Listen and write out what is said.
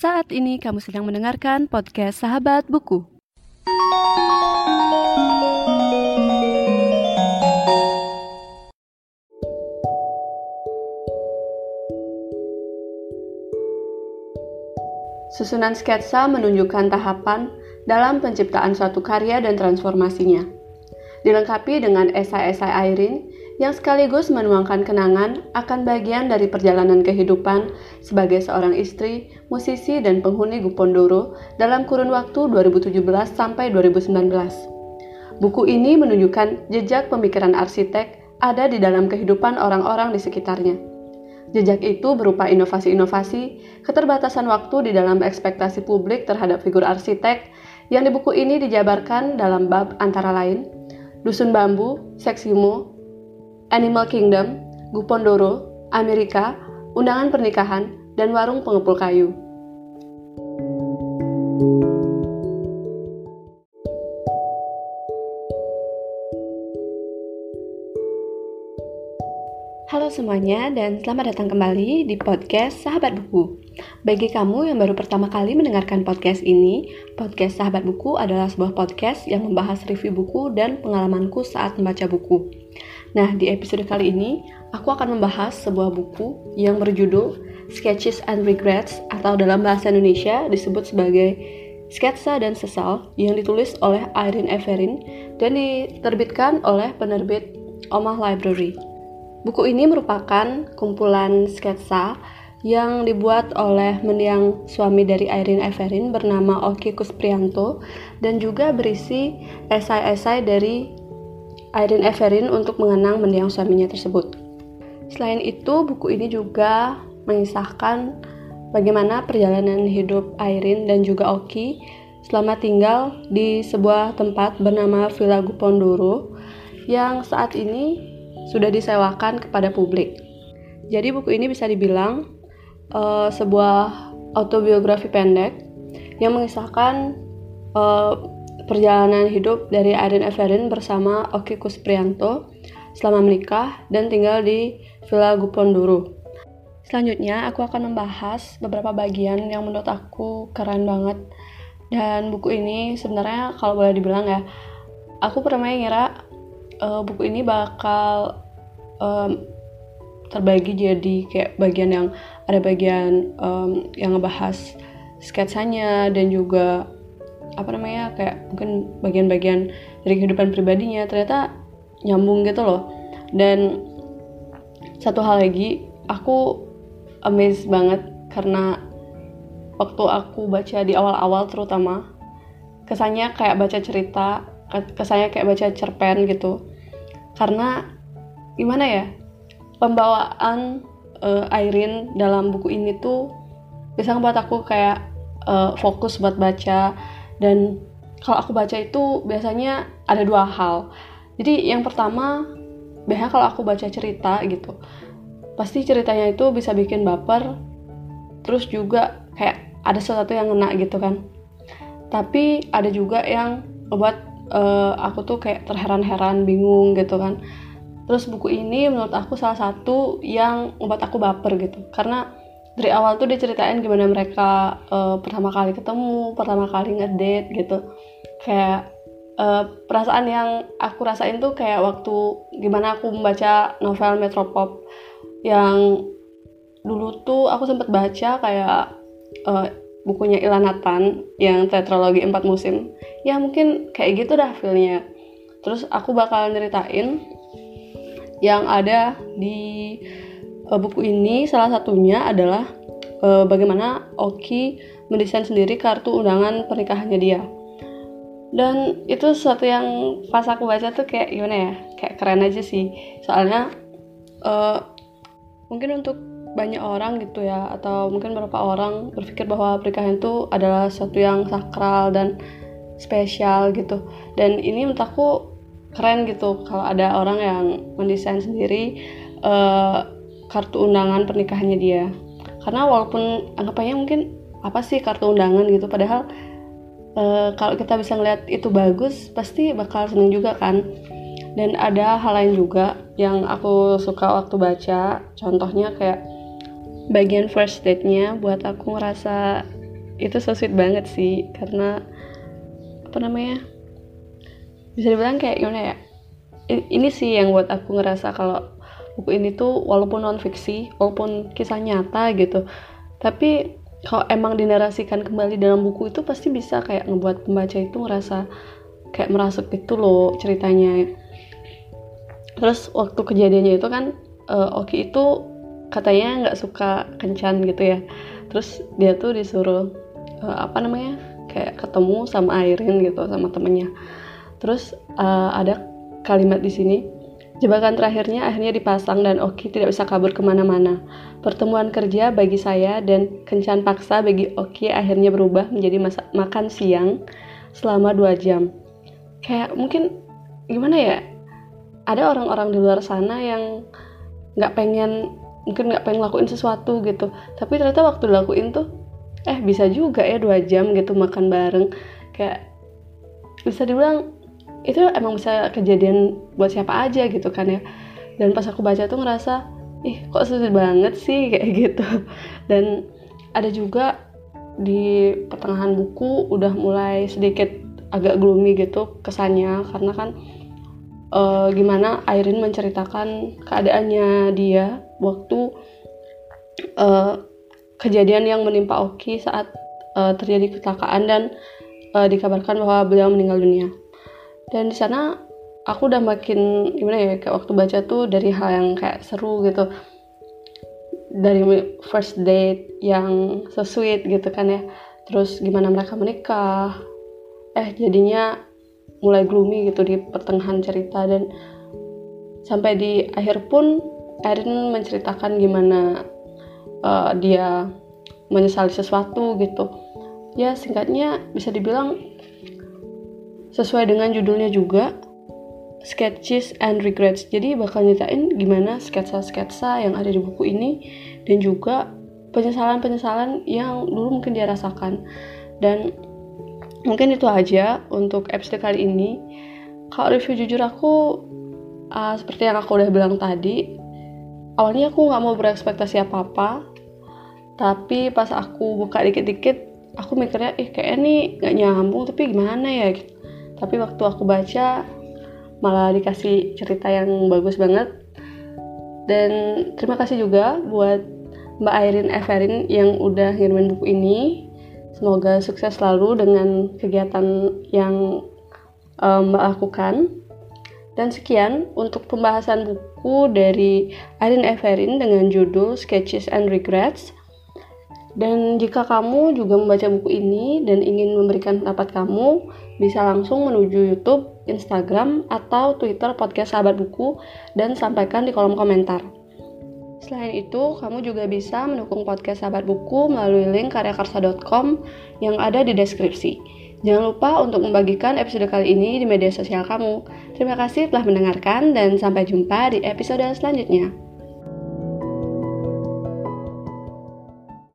Saat ini kamu sedang mendengarkan podcast Sahabat Buku. Susunan sketsa menunjukkan tahapan dalam penciptaan suatu karya dan transformasinya. Dilengkapi dengan esai-esai Airin yang sekaligus menuangkan kenangan akan bagian dari perjalanan kehidupan sebagai seorang istri, musisi, dan penghuni Gupondoro dalam kurun waktu 2017 sampai 2019. Buku ini menunjukkan jejak pemikiran arsitek ada di dalam kehidupan orang-orang di sekitarnya. Jejak itu berupa inovasi-inovasi, keterbatasan waktu di dalam ekspektasi publik terhadap figur arsitek yang di buku ini dijabarkan dalam bab antara lain Dusun Bambu, Seksimo, Animal Kingdom, Gupondoro, Amerika, undangan pernikahan, dan warung pengepul kayu. Halo semuanya dan selamat datang kembali di podcast Sahabat Buku. Bagi kamu yang baru pertama kali mendengarkan podcast ini, podcast Sahabat Buku adalah sebuah podcast yang membahas review buku dan pengalamanku saat membaca buku. Nah, di episode kali ini, aku akan membahas sebuah buku yang berjudul Sketches and Regrets atau dalam bahasa Indonesia disebut sebagai Sketsa dan Sesal yang ditulis oleh Irene Everin dan diterbitkan oleh penerbit Omah Library. Buku ini merupakan kumpulan sketsa yang dibuat oleh mendiang suami dari Irene Everin bernama Oki Kusprianto dan juga berisi esai-esai dari Irene Everin untuk mengenang mendiang suaminya tersebut. Selain itu, buku ini juga mengisahkan bagaimana perjalanan hidup Irene dan juga Oki selama tinggal di sebuah tempat bernama Villa Gupondoro yang saat ini sudah disewakan kepada publik. Jadi buku ini bisa dibilang uh, sebuah autobiografi pendek yang mengisahkan uh, perjalanan hidup dari Aden Everin bersama Oki Kusprianto selama menikah dan tinggal di Villa Gupondoro. Selanjutnya, aku akan membahas beberapa bagian yang menurut aku keren banget. Dan buku ini sebenarnya kalau boleh dibilang ya, aku pernah ngira uh, buku ini bakal um, terbagi jadi kayak bagian yang ada bagian um, yang ngebahas sketsanya dan juga apa namanya kayak mungkin bagian-bagian dari kehidupan pribadinya ternyata nyambung gitu loh. Dan satu hal lagi aku amazed banget karena waktu aku baca di awal-awal terutama kesannya kayak baca cerita kesannya kayak baca cerpen gitu. Karena gimana ya pembawaan uh, Irene dalam buku ini tuh bisa ngebuat aku kayak uh, fokus buat baca dan kalau aku baca itu biasanya ada dua hal. Jadi yang pertama biasanya kalau aku baca cerita gitu pasti ceritanya itu bisa bikin baper terus juga kayak ada sesuatu yang ngena gitu kan. Tapi ada juga yang buat uh, aku tuh kayak terheran-heran bingung gitu kan. Terus buku ini menurut aku salah satu yang membuat aku baper gitu karena dari awal tuh diceritain gimana mereka uh, pertama kali ketemu pertama kali ngedate gitu. Kayak uh, perasaan yang aku rasain tuh kayak waktu gimana aku membaca novel Metropop yang dulu tuh aku sempat baca kayak uh, bukunya Ilanatan yang tetralogi empat musim. Ya mungkin kayak gitu dah feelnya. Terus aku bakal nyeritain yang ada di buku ini salah satunya adalah uh, bagaimana Oki mendesain sendiri kartu undangan pernikahannya dia. Dan itu sesuatu yang pas aku baca tuh kayak gimana ya, kayak keren aja sih. Soalnya uh, mungkin untuk banyak orang gitu ya, atau mungkin beberapa orang berpikir bahwa pernikahan itu adalah sesuatu yang sakral dan spesial gitu. Dan ini menurut aku keren gitu kalau ada orang yang mendesain sendiri uh, kartu undangan pernikahannya dia. Karena walaupun anggapannya mungkin apa sih kartu undangan gitu padahal uh, kalau kita bisa ngeliat itu bagus pasti bakal seneng juga kan. Dan ada hal lain juga yang aku suka waktu baca contohnya kayak bagian first date-nya buat aku ngerasa itu so sweet banget sih karena apa namanya bisa dibilang kayak gimana ya ini sih yang buat aku ngerasa kalau buku ini tuh walaupun non fiksi walaupun kisah nyata gitu tapi kalau emang dinarasikan kembali dalam buku itu pasti bisa kayak ngebuat pembaca itu ngerasa kayak merasuk gitu loh ceritanya. Terus waktu kejadiannya itu kan uh, Oki itu katanya nggak suka kencan gitu ya. Terus dia tuh disuruh uh, apa namanya kayak ketemu sama Airin gitu sama temennya. Terus uh, ada kalimat di sini Jebakan terakhirnya akhirnya dipasang dan Oki tidak bisa kabur ke mana-mana. Pertemuan kerja bagi saya dan kencan paksa bagi Oki akhirnya berubah menjadi masa makan siang selama dua jam. Kayak mungkin gimana ya? Ada orang-orang di luar sana yang nggak pengen mungkin nggak pengen lakuin sesuatu gitu. Tapi ternyata waktu dilakuin tuh eh bisa juga ya dua jam gitu makan bareng. Kayak bisa dibilang itu emang bisa kejadian buat siapa aja gitu kan ya. Dan pas aku baca tuh ngerasa ih kok susah banget sih? Kayak gitu. Dan ada juga di pertengahan buku udah mulai sedikit agak gloomy gitu kesannya. Karena kan uh, gimana Airin menceritakan keadaannya dia waktu uh, kejadian yang menimpa Oki saat uh, terjadi kecelakaan dan dikabarkan bahwa beliau meninggal dunia dan di sana aku udah makin gimana ya kayak waktu baca tuh dari hal yang kayak seru gitu. Dari first date yang so gitu kan ya. Terus gimana mereka menikah. Eh jadinya mulai gloomy gitu di pertengahan cerita. Dan sampai di akhir pun Erin menceritakan gimana uh, dia menyesali sesuatu gitu. Ya singkatnya bisa dibilang sesuai dengan judulnya juga Sketches and Regrets. Jadi bakal nyeritain gimana sketsa-sketsa yang ada di buku ini dan juga penyesalan-penyesalan yang dulu mungkin dia rasakan. Dan mungkin itu aja untuk episode kali ini. Kalau review jujur aku uh, seperti yang aku udah bilang tadi, awalnya aku nggak mau berekspektasi apa-apa, tapi pas aku buka dikit-dikit, aku mikirnya, ih kayaknya nih nggak nyambung, tapi gimana ya? Gitu tapi waktu aku baca malah dikasih cerita yang bagus banget. Dan terima kasih juga buat Mbak Airin Everin yang udah ngirimin buku ini. Semoga sukses selalu dengan kegiatan yang um, Mbak lakukan. Dan sekian untuk pembahasan buku dari Airin Everin dengan judul Sketches and Regrets. Dan jika kamu juga membaca buku ini dan ingin memberikan pendapat kamu, bisa langsung menuju YouTube, Instagram, atau Twitter podcast Sahabat Buku dan sampaikan di kolom komentar. Selain itu, kamu juga bisa mendukung podcast Sahabat Buku melalui link karyakarsa.com yang ada di deskripsi. Jangan lupa untuk membagikan episode kali ini di media sosial kamu. Terima kasih telah mendengarkan dan sampai jumpa di episode selanjutnya.